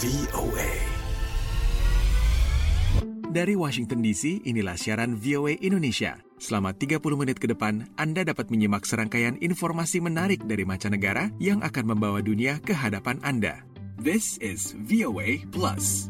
VOA. Dari Washington DC, inilah siaran VOA Indonesia. Selama 30 menit ke depan, Anda dapat menyimak serangkaian informasi menarik dari mancanegara yang akan membawa dunia ke hadapan Anda. This is VOA Plus.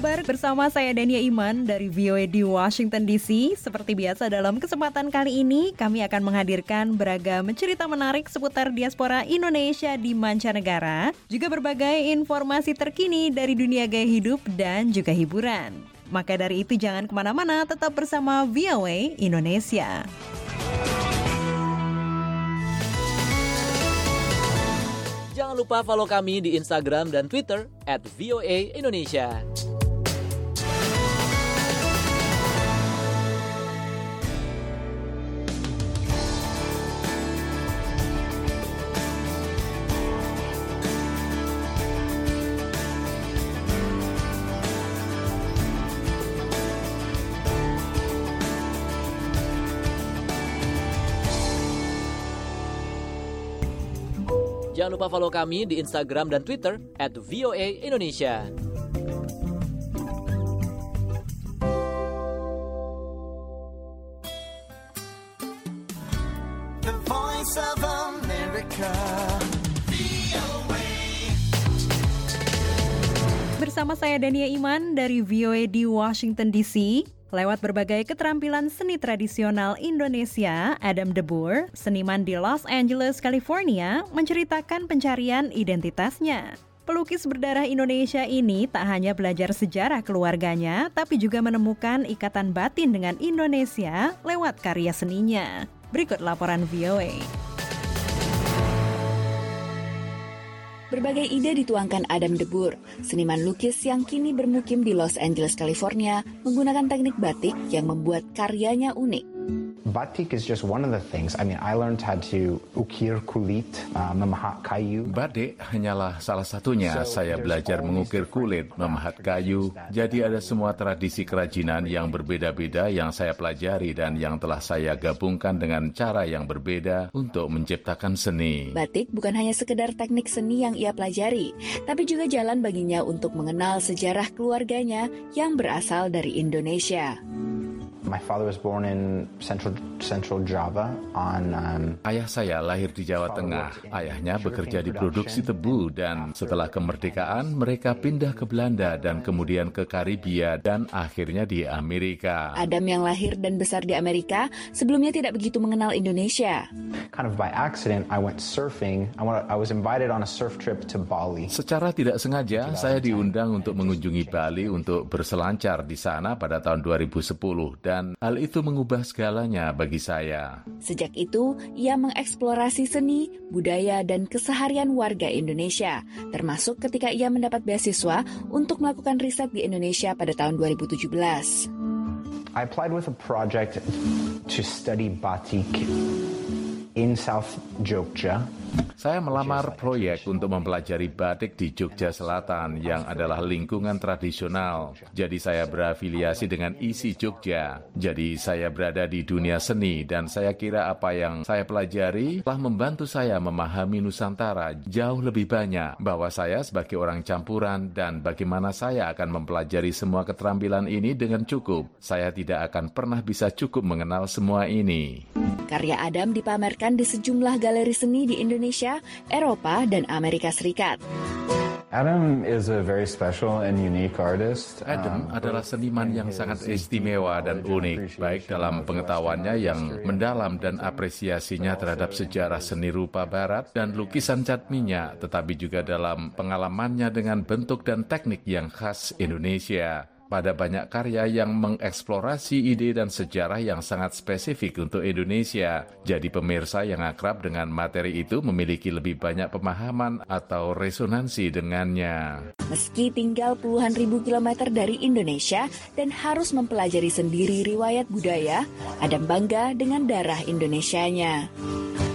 Kabar? Bersama saya Dania Iman dari VOA di Washington DC. Seperti biasa dalam kesempatan kali ini kami akan menghadirkan beragam cerita menarik seputar diaspora Indonesia di mancanegara, juga berbagai informasi terkini dari dunia gaya hidup dan juga hiburan. Maka dari itu jangan ke mana-mana, tetap bersama VOA Indonesia. Jangan lupa follow kami di Instagram dan Twitter at VOA Indonesia. Lupa follow kami di Instagram dan Twitter at VOA Indonesia. The voice of America. Bersama saya Dania Iman dari VOA di Washington DC. Lewat berbagai keterampilan seni tradisional Indonesia, Adam De Boer, seniman di Los Angeles, California, menceritakan pencarian identitasnya. Pelukis berdarah Indonesia ini tak hanya belajar sejarah keluarganya, tapi juga menemukan ikatan batin dengan Indonesia lewat karya seninya. Berikut laporan VOA. Berbagai ide dituangkan Adam Debur, seniman lukis yang kini bermukim di Los Angeles, California, menggunakan teknik batik yang membuat karyanya unik. Batik is just one of the things. I mean, I learned how to ukir kulit, uh, memahat kayu. Batik hanyalah salah satunya. Saya belajar mengukir kulit, memahat kayu. Jadi ada semua tradisi kerajinan yang berbeda-beda yang saya pelajari dan yang telah saya gabungkan dengan cara yang berbeda untuk menciptakan seni. Batik bukan hanya sekedar teknik seni yang ia pelajari, tapi juga jalan baginya untuk mengenal sejarah keluarganya yang berasal dari Indonesia. My father was born in central central Java on um, Ayah saya lahir di Jawa Tengah. Ayahnya bekerja di produksi tebu dan setelah kemerdekaan mereka pindah ke Belanda dan kemudian ke Karibia dan akhirnya di Amerika. Adam yang lahir dan besar di Amerika sebelumnya tidak begitu mengenal Indonesia. kind of by accident. I went surfing. I, went, I was invited on a surf trip to Bali. Secara tidak sengaja, saya diundang untuk mengunjungi Bali untuk berselancar di sana pada tahun 2010 dan hal itu mengubah segalanya bagi saya. Sejak itu, ia mengeksplorasi seni, budaya, dan keseharian warga Indonesia, termasuk ketika ia mendapat beasiswa untuk melakukan riset di Indonesia pada tahun 2017. I applied with a project to study batik in South Jogja. Saya melamar proyek untuk mempelajari batik di Jogja Selatan yang adalah lingkungan tradisional. Jadi saya berafiliasi dengan ISI Jogja. Jadi saya berada di dunia seni dan saya kira apa yang saya pelajari telah membantu saya memahami Nusantara jauh lebih banyak bahwa saya sebagai orang campuran dan bagaimana saya akan mempelajari semua keterampilan ini dengan cukup. Saya tidak akan pernah bisa cukup mengenal semua ini. Karya Adam dipamerkan di sejumlah galeri seni di Indonesia, Eropa, dan Amerika Serikat. Adam is a very special and unique artist. Adam um, adalah seniman yang sangat istimewa dan unik, baik dalam pengetahuannya yang mendalam dan apresiasinya terhadap sejarah seni rupa barat dan lukisan cat minyak, tetapi juga dalam pengalamannya dengan bentuk dan teknik yang khas Indonesia. Pada banyak karya yang mengeksplorasi ide dan sejarah yang sangat spesifik untuk Indonesia. Jadi pemirsa yang akrab dengan materi itu memiliki lebih banyak pemahaman atau resonansi dengannya. Meski tinggal puluhan ribu kilometer dari Indonesia dan harus mempelajari sendiri riwayat budaya, Adam bangga dengan darah Indonesianya.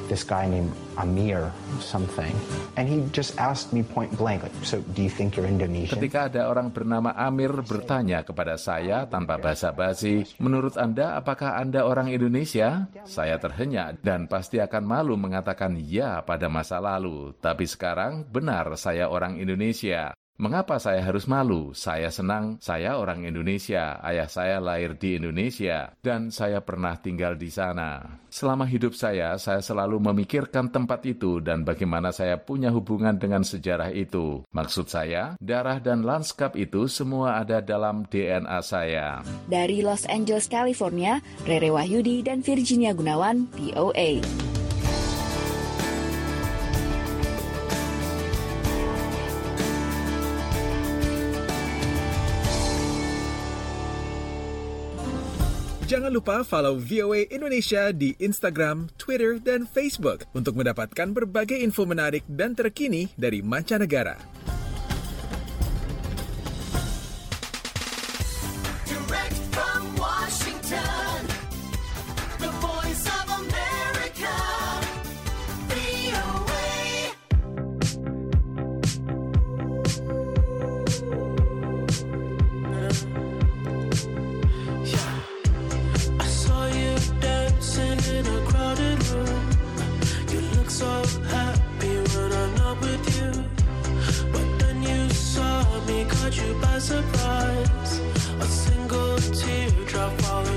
This guy named Amir something, and he just asked me point blank, like, "So, do you think you're Indonesian?" Ketika ada orang bernama Amir bertanya kepada saya tanpa basa-basi, "Menurut Anda, apakah Anda orang Indonesia?" Saya terhenyak dan pasti akan malu mengatakan ya pada masa lalu, tapi sekarang benar saya orang Indonesia. Mengapa saya harus malu? Saya senang, saya orang Indonesia, ayah saya lahir di Indonesia, dan saya pernah tinggal di sana. Selama hidup saya, saya selalu memikirkan tempat itu dan bagaimana saya punya hubungan dengan sejarah itu. Maksud saya, darah dan lanskap itu semua ada dalam DNA saya. Dari Los Angeles, California, Rere Wahyudi dan Virginia Gunawan, VOA. Jangan lupa follow VOA Indonesia di Instagram, Twitter, dan Facebook untuk mendapatkan berbagai info menarik dan terkini dari mancanegara. You look so happy when I'm not with you. But then you saw me, caught you by surprise. A single teardrop falling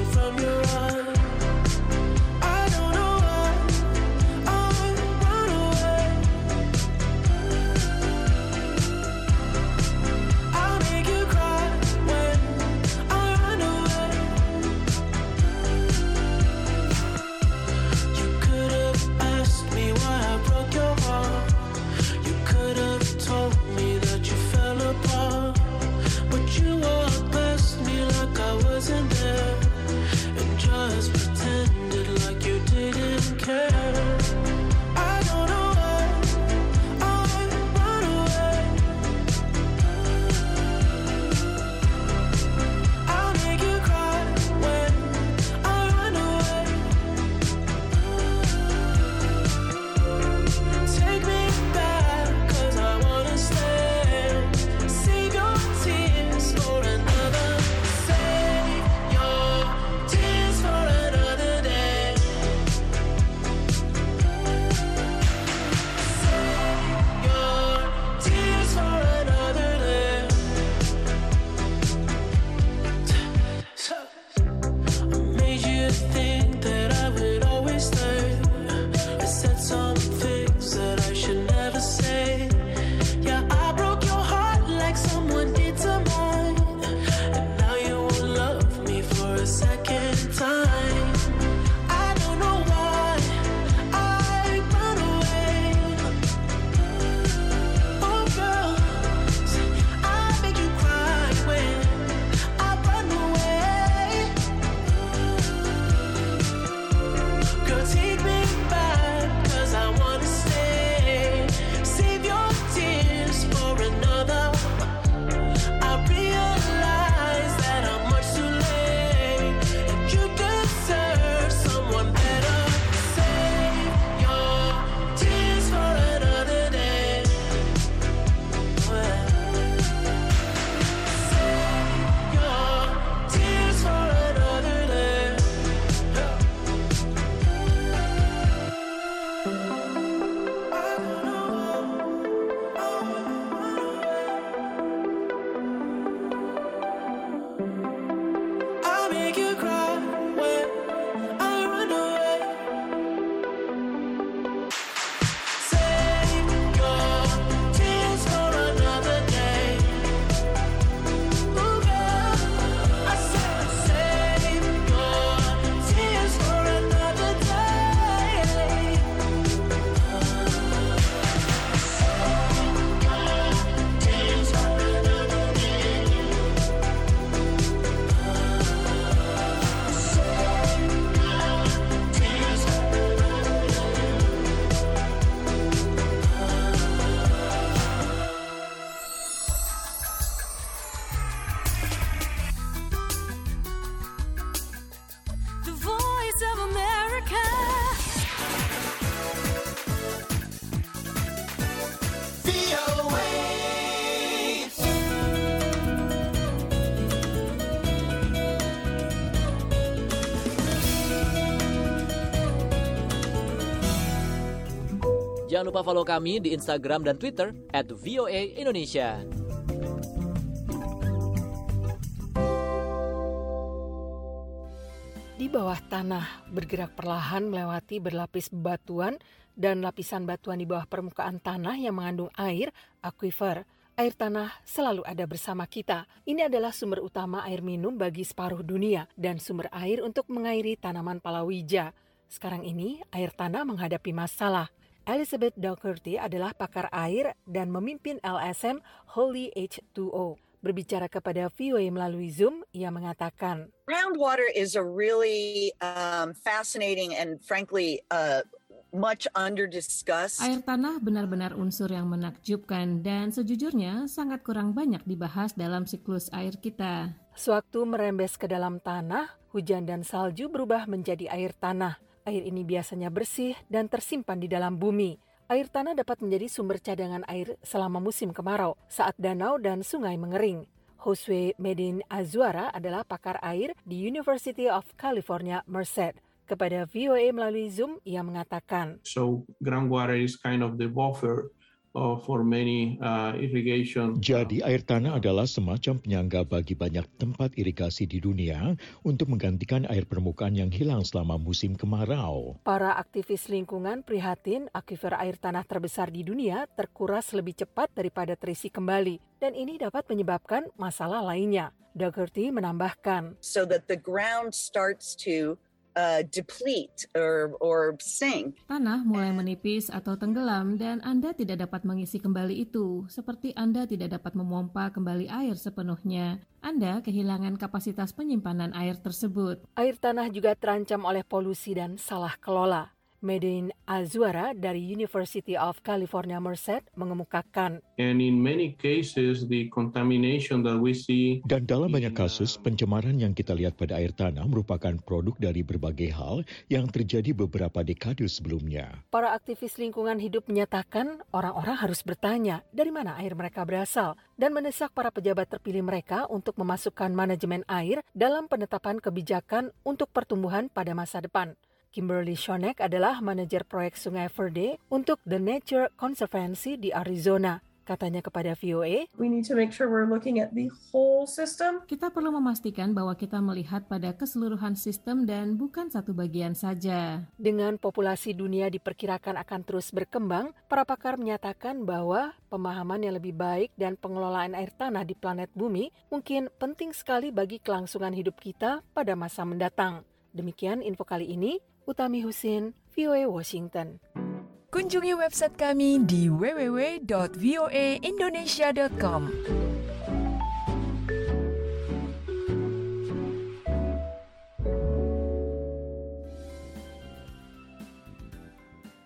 Jangan lupa follow kami di Instagram dan Twitter at VOA Indonesia. Di bawah tanah, bergerak perlahan melewati berlapis batuan dan lapisan batuan di bawah permukaan tanah yang mengandung air, aquifer. Air tanah selalu ada bersama kita. Ini adalah sumber utama air minum bagi separuh dunia dan sumber air untuk mengairi tanaman palawija. Sekarang ini, air tanah menghadapi masalah. Elizabeth Dougherty adalah pakar air dan memimpin LSM Holy H2O. Berbicara kepada VOA melalui Zoom, ia mengatakan, Groundwater is a really um, fascinating and frankly uh, much under discussed. Air tanah benar-benar unsur yang menakjubkan dan sejujurnya sangat kurang banyak dibahas dalam siklus air kita. Sewaktu merembes ke dalam tanah, hujan dan salju berubah menjadi air tanah. Air ini biasanya bersih dan tersimpan di dalam bumi. Air tanah dapat menjadi sumber cadangan air selama musim kemarau saat danau dan sungai mengering. Josue Medin Azuara adalah pakar air di University of California, Merced. Kepada VOA melalui Zoom, ia mengatakan, So groundwater is kind of the buffer uh, for many uh, irrigation. Jadi air tanah adalah semacam penyangga bagi banyak tempat irigasi di dunia untuk menggantikan air permukaan yang hilang selama musim kemarau. Para aktivis lingkungan prihatin akifer air tanah terbesar di dunia terkuras lebih cepat daripada terisi kembali dan ini dapat menyebabkan masalah lainnya. Dougherty menambahkan, so that the ground starts to uh, deplete or or sink. Tanah mulai menipis atau tenggelam dan Anda tidak dapat mengisi kembali itu, seperti Anda tidak dapat memompa kembali air sepenuhnya. Anda kehilangan kapasitas penyimpanan air tersebut. Air tanah juga terancam oleh polusi dan salah kelola. Medin Azuara dari University of California Merced mengemukakan, And in many cases, the contamination that we see Dan dalam banyak kasus, pencemaran yang kita lihat pada air tanah merupakan produk dari berbagai hal yang terjadi beberapa dekade sebelumnya. para aktivis lingkungan hidup menyatakan orang-orang harus bertanya dari mana air mereka berasal dan mendesak para pejabat terpilih mereka untuk memasukkan manajemen air dalam penetapan kebijakan untuk pertumbuhan pada masa depan. Kimberly Shonek adalah manajer proyek Sungai Verde untuk The Nature Conservancy di Arizona. Katanya kepada VOA, We need to make sure we're looking at the whole system. Kita perlu memastikan bahwa kita melihat pada keseluruhan sistem dan bukan satu bagian saja. dengan populasi dunia diperkirakan akan terus berkembang, para pakar menyatakan bahwa pemahaman yang lebih baik dan pengelolaan air tanah di planet bumi mungkin penting sekali bagi kelangsungan hidup kita pada masa mendatang. Demikian info kali ini, Utami Husin, VOA Washington. Kunjungi website kami di www.voaindonesia.com.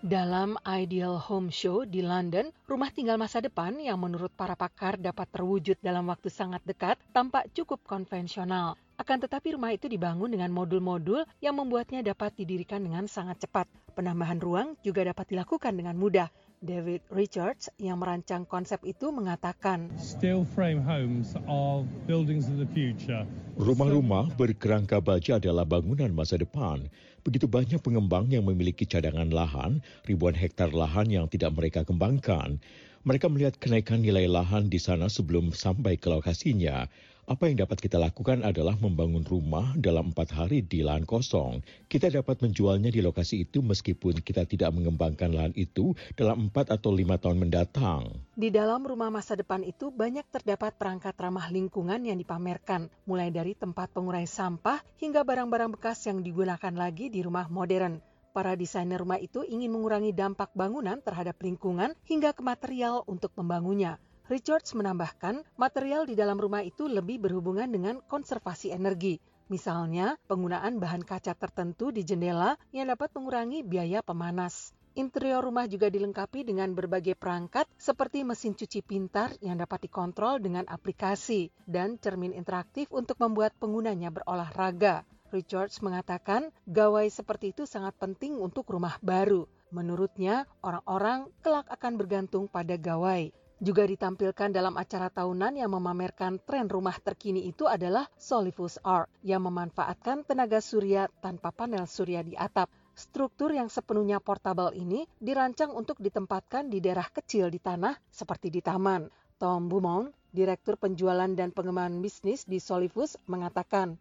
Dalam Ideal Home Show di London, rumah tinggal masa depan yang menurut para pakar dapat terwujud dalam waktu sangat dekat tampak cukup konvensional. Akan tetapi rumah itu dibangun dengan modul-modul yang membuatnya dapat didirikan dengan sangat cepat. Penambahan ruang juga dapat dilakukan dengan mudah. David Richards yang merancang konsep itu mengatakan, Steel frame homes are buildings of the future. Rumah-rumah berkerangka baja adalah bangunan masa depan. Begitu banyak pengembang yang memiliki cadangan lahan, ribuan hektar lahan yang tidak mereka kembangkan. Mereka melihat kenaikan nilai lahan di sana sebelum sampai ke lokasinya. Apa yang dapat kita lakukan adalah membangun rumah dalam empat hari di lahan kosong. Kita dapat menjualnya di lokasi itu meskipun kita tidak mengembangkan lahan itu dalam empat atau lima tahun mendatang. Di dalam rumah masa depan itu banyak terdapat perangkat ramah lingkungan yang dipamerkan, mulai dari tempat pengurai sampah hingga barang-barang bekas yang digunakan lagi di rumah modern. Para desainer rumah itu ingin mengurangi dampak bangunan terhadap lingkungan hingga ke material untuk membangunnya. Richards menambahkan, material di dalam rumah itu lebih berhubungan dengan konservasi energi. Misalnya, penggunaan bahan kaca tertentu di jendela yang dapat mengurangi biaya pemanas. Interior rumah juga dilengkapi dengan berbagai perangkat seperti mesin cuci pintar yang dapat dikontrol dengan aplikasi dan cermin interaktif untuk membuat penggunanya berolahraga. Richards mengatakan gawai seperti itu sangat penting untuk rumah baru. Menurutnya, orang-orang kelak akan bergantung pada gawai. Juga ditampilkan dalam acara tahunan yang memamerkan tren rumah terkini itu adalah Solivus Art yang memanfaatkan tenaga surya tanpa panel surya di atap. Struktur yang sepenuhnya portable ini dirancang untuk ditempatkan di daerah kecil di tanah seperti di taman. Tom Beaumont, Direktur Penjualan dan Pengembangan Bisnis di Solivus, mengatakan.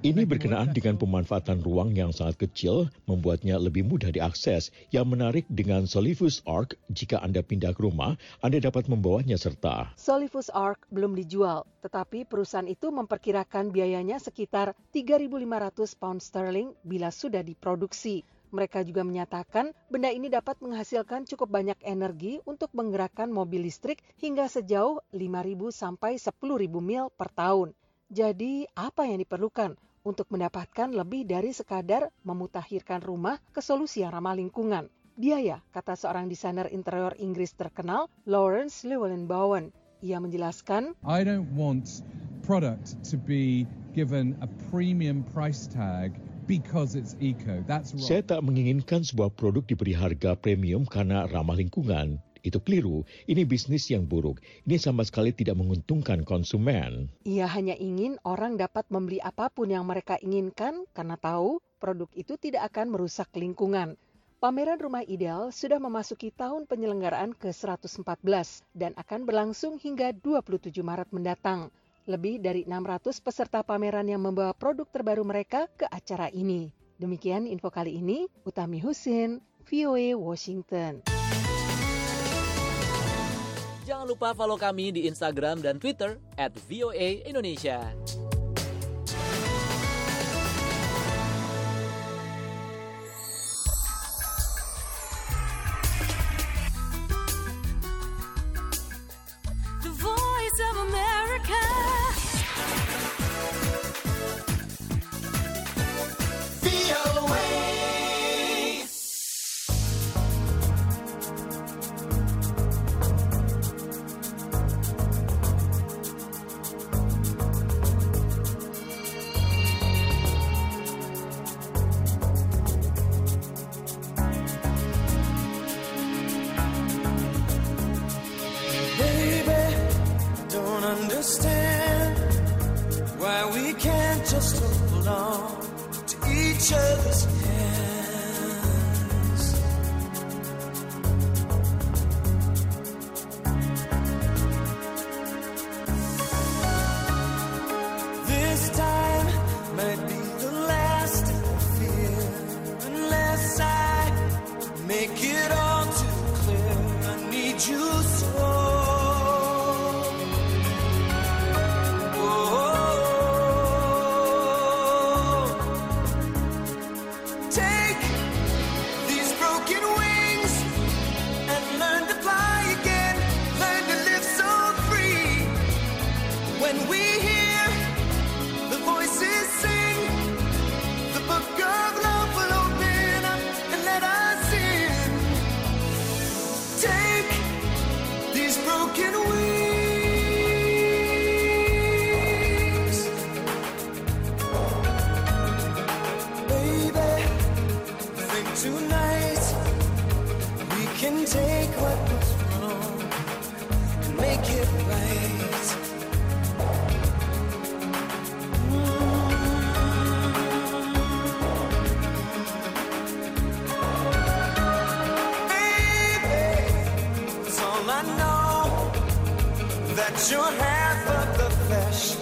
Ini berkenaan dengan pemanfaatan ruang yang sangat kecil, membuatnya lebih mudah diakses. Yang menarik dengan Solivus Arc, jika Anda pindah ke rumah, Anda dapat membawanya serta. Solivus Arc belum dijual, tetapi perusahaan itu memperkirakan biayanya sekitar 3.500 pound sterling bila sudah diproduksi. Mereka juga menyatakan benda ini dapat menghasilkan cukup banyak energi untuk menggerakkan mobil listrik hingga sejauh 5.000 sampai 10.000 mil per tahun. Jadi, apa yang diperlukan untuk mendapatkan lebih dari sekadar memutakhirkan rumah ke solusi yang ramah lingkungan? Biaya, kata seorang desainer interior Inggris terkenal, Lawrence Llewellyn Bowen. Ia menjelaskan, I don't want product to be given a premium price tag because it's eco. That's wrong. Saya tak menginginkan sebuah produk diberi harga premium karena ramah lingkungan. Itu keliru. Ini bisnis yang buruk. Ini sama sekali tidak menguntungkan konsumen. Ia hanya ingin orang dapat membeli apa pun yang mereka inginkan karena tahu produk itu tidak akan merusak lingkungan. Pameran Rumah Ideal sudah memasuki tahun penyelenggaraan ke-114 dan akan berlangsung hingga 27 Maret mendatang. Lebih dari 600 peserta pameran yang membawa produk terbaru mereka ke acara ini. Demikian info kali ini, Utami Husin, VOA Washington. Jangan lupa follow kami di Instagram dan Twitter at VOA Indonesia. Tonight we can take what was wrong and make it right. That's all I know. That you're half of the flesh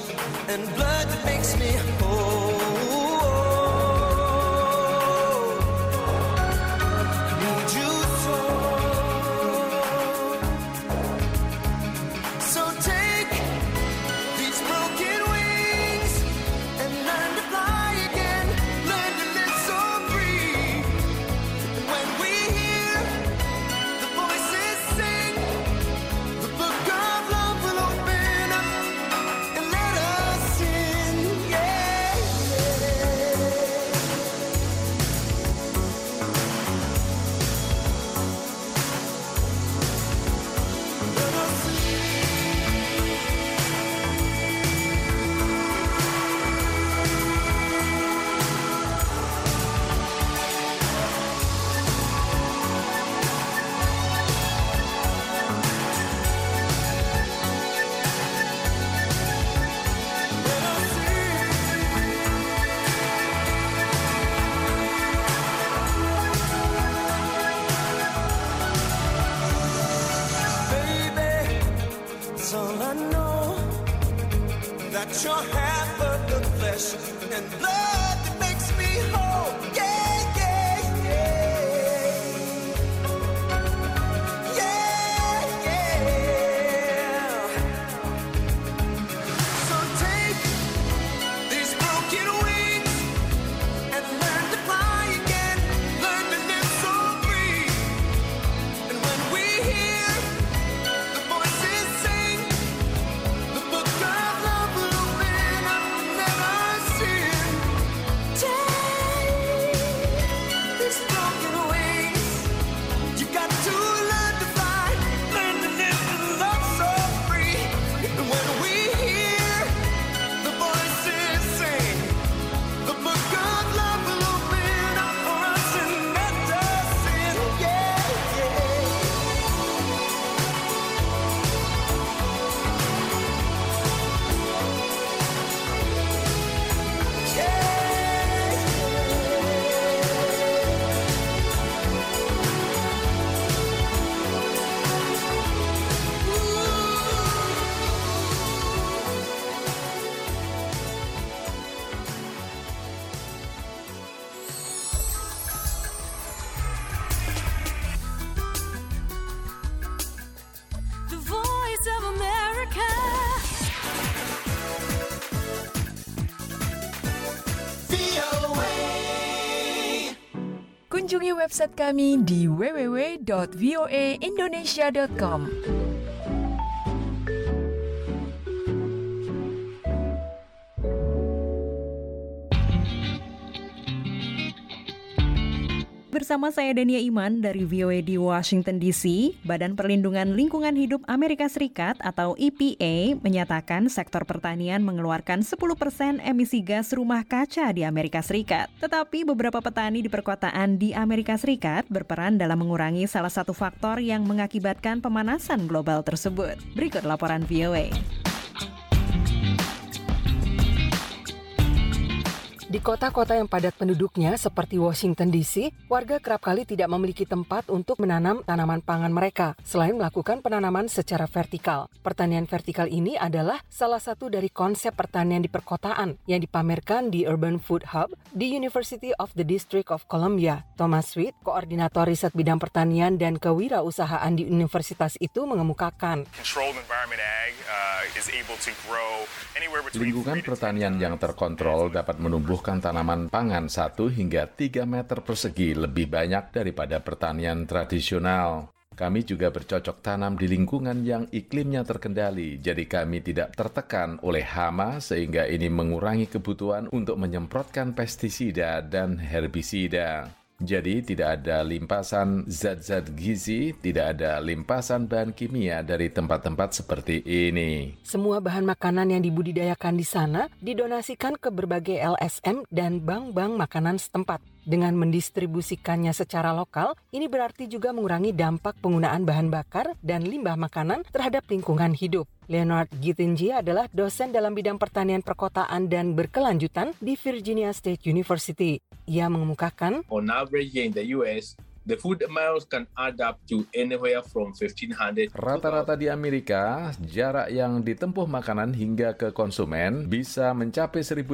and blood that makes me website kami di www.voaindonesia.com. Bersama saya Dania Iman dari VOA di Washington DC, Badan Perlindungan Lingkungan Hidup Amerika Serikat atau EPA menyatakan sektor pertanian mengeluarkan 10% emisi gas rumah kaca di Amerika Serikat. Tetapi beberapa petani di perkotaan di Amerika Serikat berperan dalam mengurangi salah satu faktor yang mengakibatkan pemanasan global tersebut. Berikut laporan VOA. Di kota-kota yang padat penduduknya seperti Washington DC, warga kerap kali tidak memiliki tempat untuk menanam tanaman pangan mereka, selain melakukan penanaman secara vertikal. Pertanian vertikal ini adalah salah satu dari konsep pertanian di perkotaan yang dipamerkan di Urban Food Hub di University of the District of Columbia. Thomas Sweet, koordinator riset bidang pertanian dan kewirausahaan di universitas itu mengemukakan. uh, Lingkungan pertanian yang terkontrol dapat menumbuhkan tanaman pangan 1 hingga 3 meter persegi lebih banyak daripada pertanian tradisional. Kami juga bercocok tanam di lingkungan yang iklimnya terkendali, jadi kami tidak tertekan oleh hama sehingga ini mengurangi kebutuhan untuk menyemprotkan pestisida dan herbisida. Jadi tidak ada limpasan zat-zat gizi, tidak ada limpasan bahan kimia dari tempat-tempat seperti ini. Semua bahan makanan yang dibudidayakan di sana didonasikan ke berbagai LSM dan bank-bank makanan setempat. Dengan mendistribusikannya secara lokal, ini berarti juga mengurangi dampak penggunaan bahan bakar dan limbah makanan terhadap lingkungan hidup. Leonard Gitinji adalah dosen dalam bidang pertanian perkotaan dan berkelanjutan di Virginia State University. Ia mengemukakan, on average in the US, the food amounts can add up to anywhere from 1500 Rata-rata di Amerika, jarak yang ditempuh makanan hingga ke konsumen bisa mencapai 1.500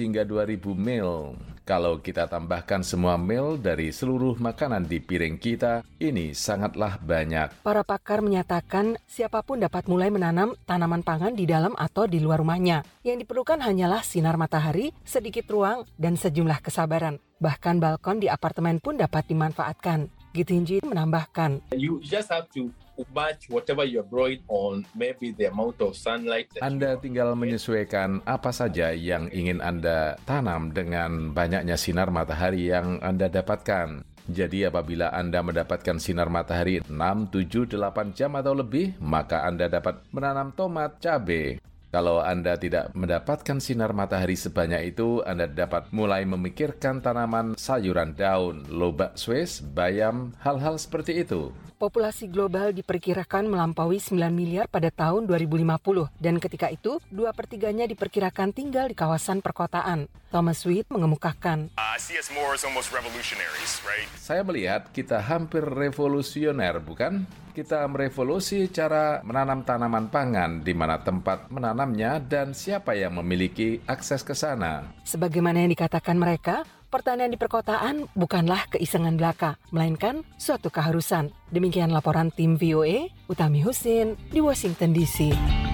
hingga 2.000 mil. Kalau kita tambahkan semua mil dari seluruh makanan di piring kita, ini sangatlah banyak. para pakar menyatakan siapa pun dapat mulai menanam tanaman pangan di dalam atau di luar rumahnya. Yang diperlukan hanyalah sinar matahari, sedikit ruang, dan sejumlah kesabaran. Bahkan balkon di apartemen pun dapat dimanfaatkan. Gitinji menambahkan, You just have to match whatever you're growing on maybe the amount of sunlight that Anda tinggal menyesuaikan apa saja yang ingin Anda tanam dengan banyaknya sinar matahari yang Anda dapatkan. Jadi apabila Anda mendapatkan sinar matahari 6, 7, 8 jam atau lebih, maka Anda dapat menanam tomat, cabai. Kalau Anda tidak mendapatkan sinar matahari sebanyak itu, Anda dapat mulai memikirkan tanaman sayuran daun, lobak Swiss, bayam, hal-hal seperti itu. populasi global diperkirakan melampaui 9 miliar pada tahun 2050 dan ketika itu dua pertiganya diperkirakan tinggal di kawasan perkotaan. Thomas Sweet mengemukakan, Uh, right? Saya melihat kita hampir revolusioner, bukan? Kita merevolusi cara menanam tanaman pangan, di mana tempat menanam menanamnya dan siapa yang memiliki akses ke sana. Sebagaimana yang dikatakan mereka, pertanian di perkotaan bukanlah keisengan belaka, melainkan suatu keharusan. Demikian laporan tim VOA, Utami Husin di Washington DC.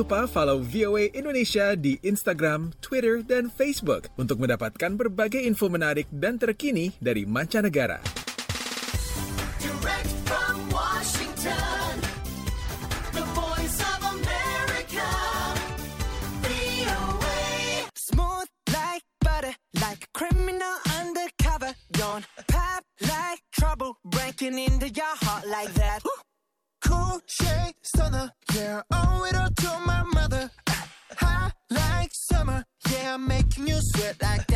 Lupa follow VOA Indonesia di Instagram, Twitter, dan Facebook untuk mendapatkan berbagai info menarik dan terkini dari mancanegara. Direct from Washington, the voice of America, VOA. Smooth like butter, like a criminal undercover. Don't pop like trouble, breaking into your heart like that. Cool shade stunner, yeah, owe it all to my sweat like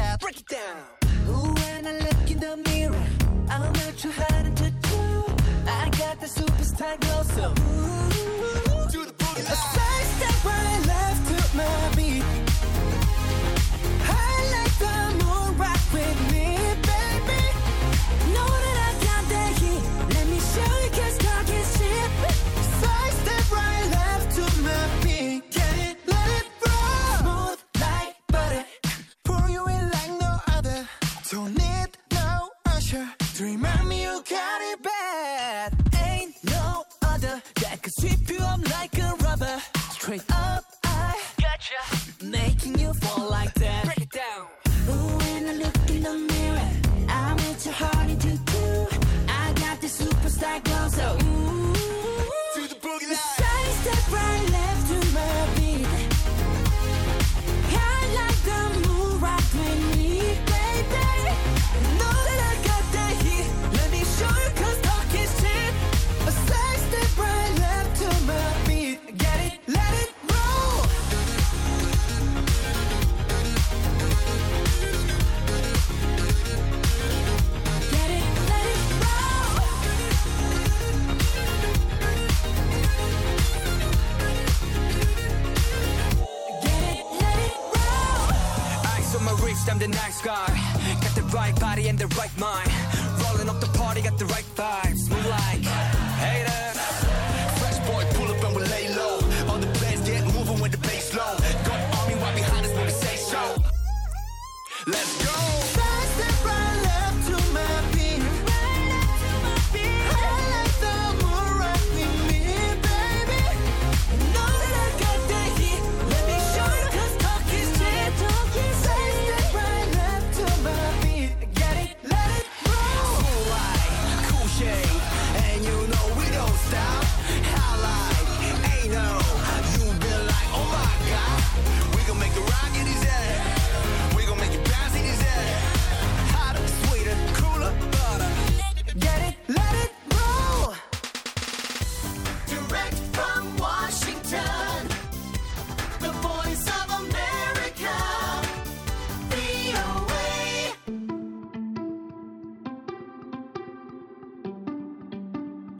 remind me you got it bad. Ain't no other that can sweep you up like a rubber. Straight up, I gotcha. I'm the nice guy. Got the right body and the right mind. Rolling up the party, got the right vibes. Move like haters. Fresh boy, pull up and we lay low. All the players get moving with the bass low. Got army right behind us when we say so. Let's go.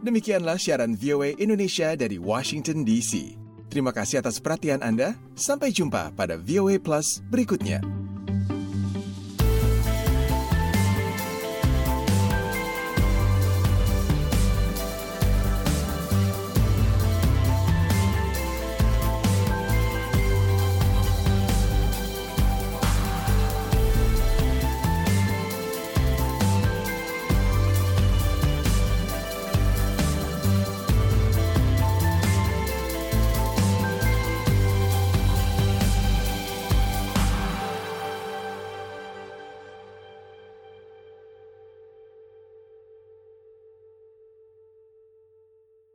Demikianlah siaran VOA Indonesia dari Washington DC. Terima kasih atas perhatian Anda. Sampai jumpa pada VOA Plus berikutnya.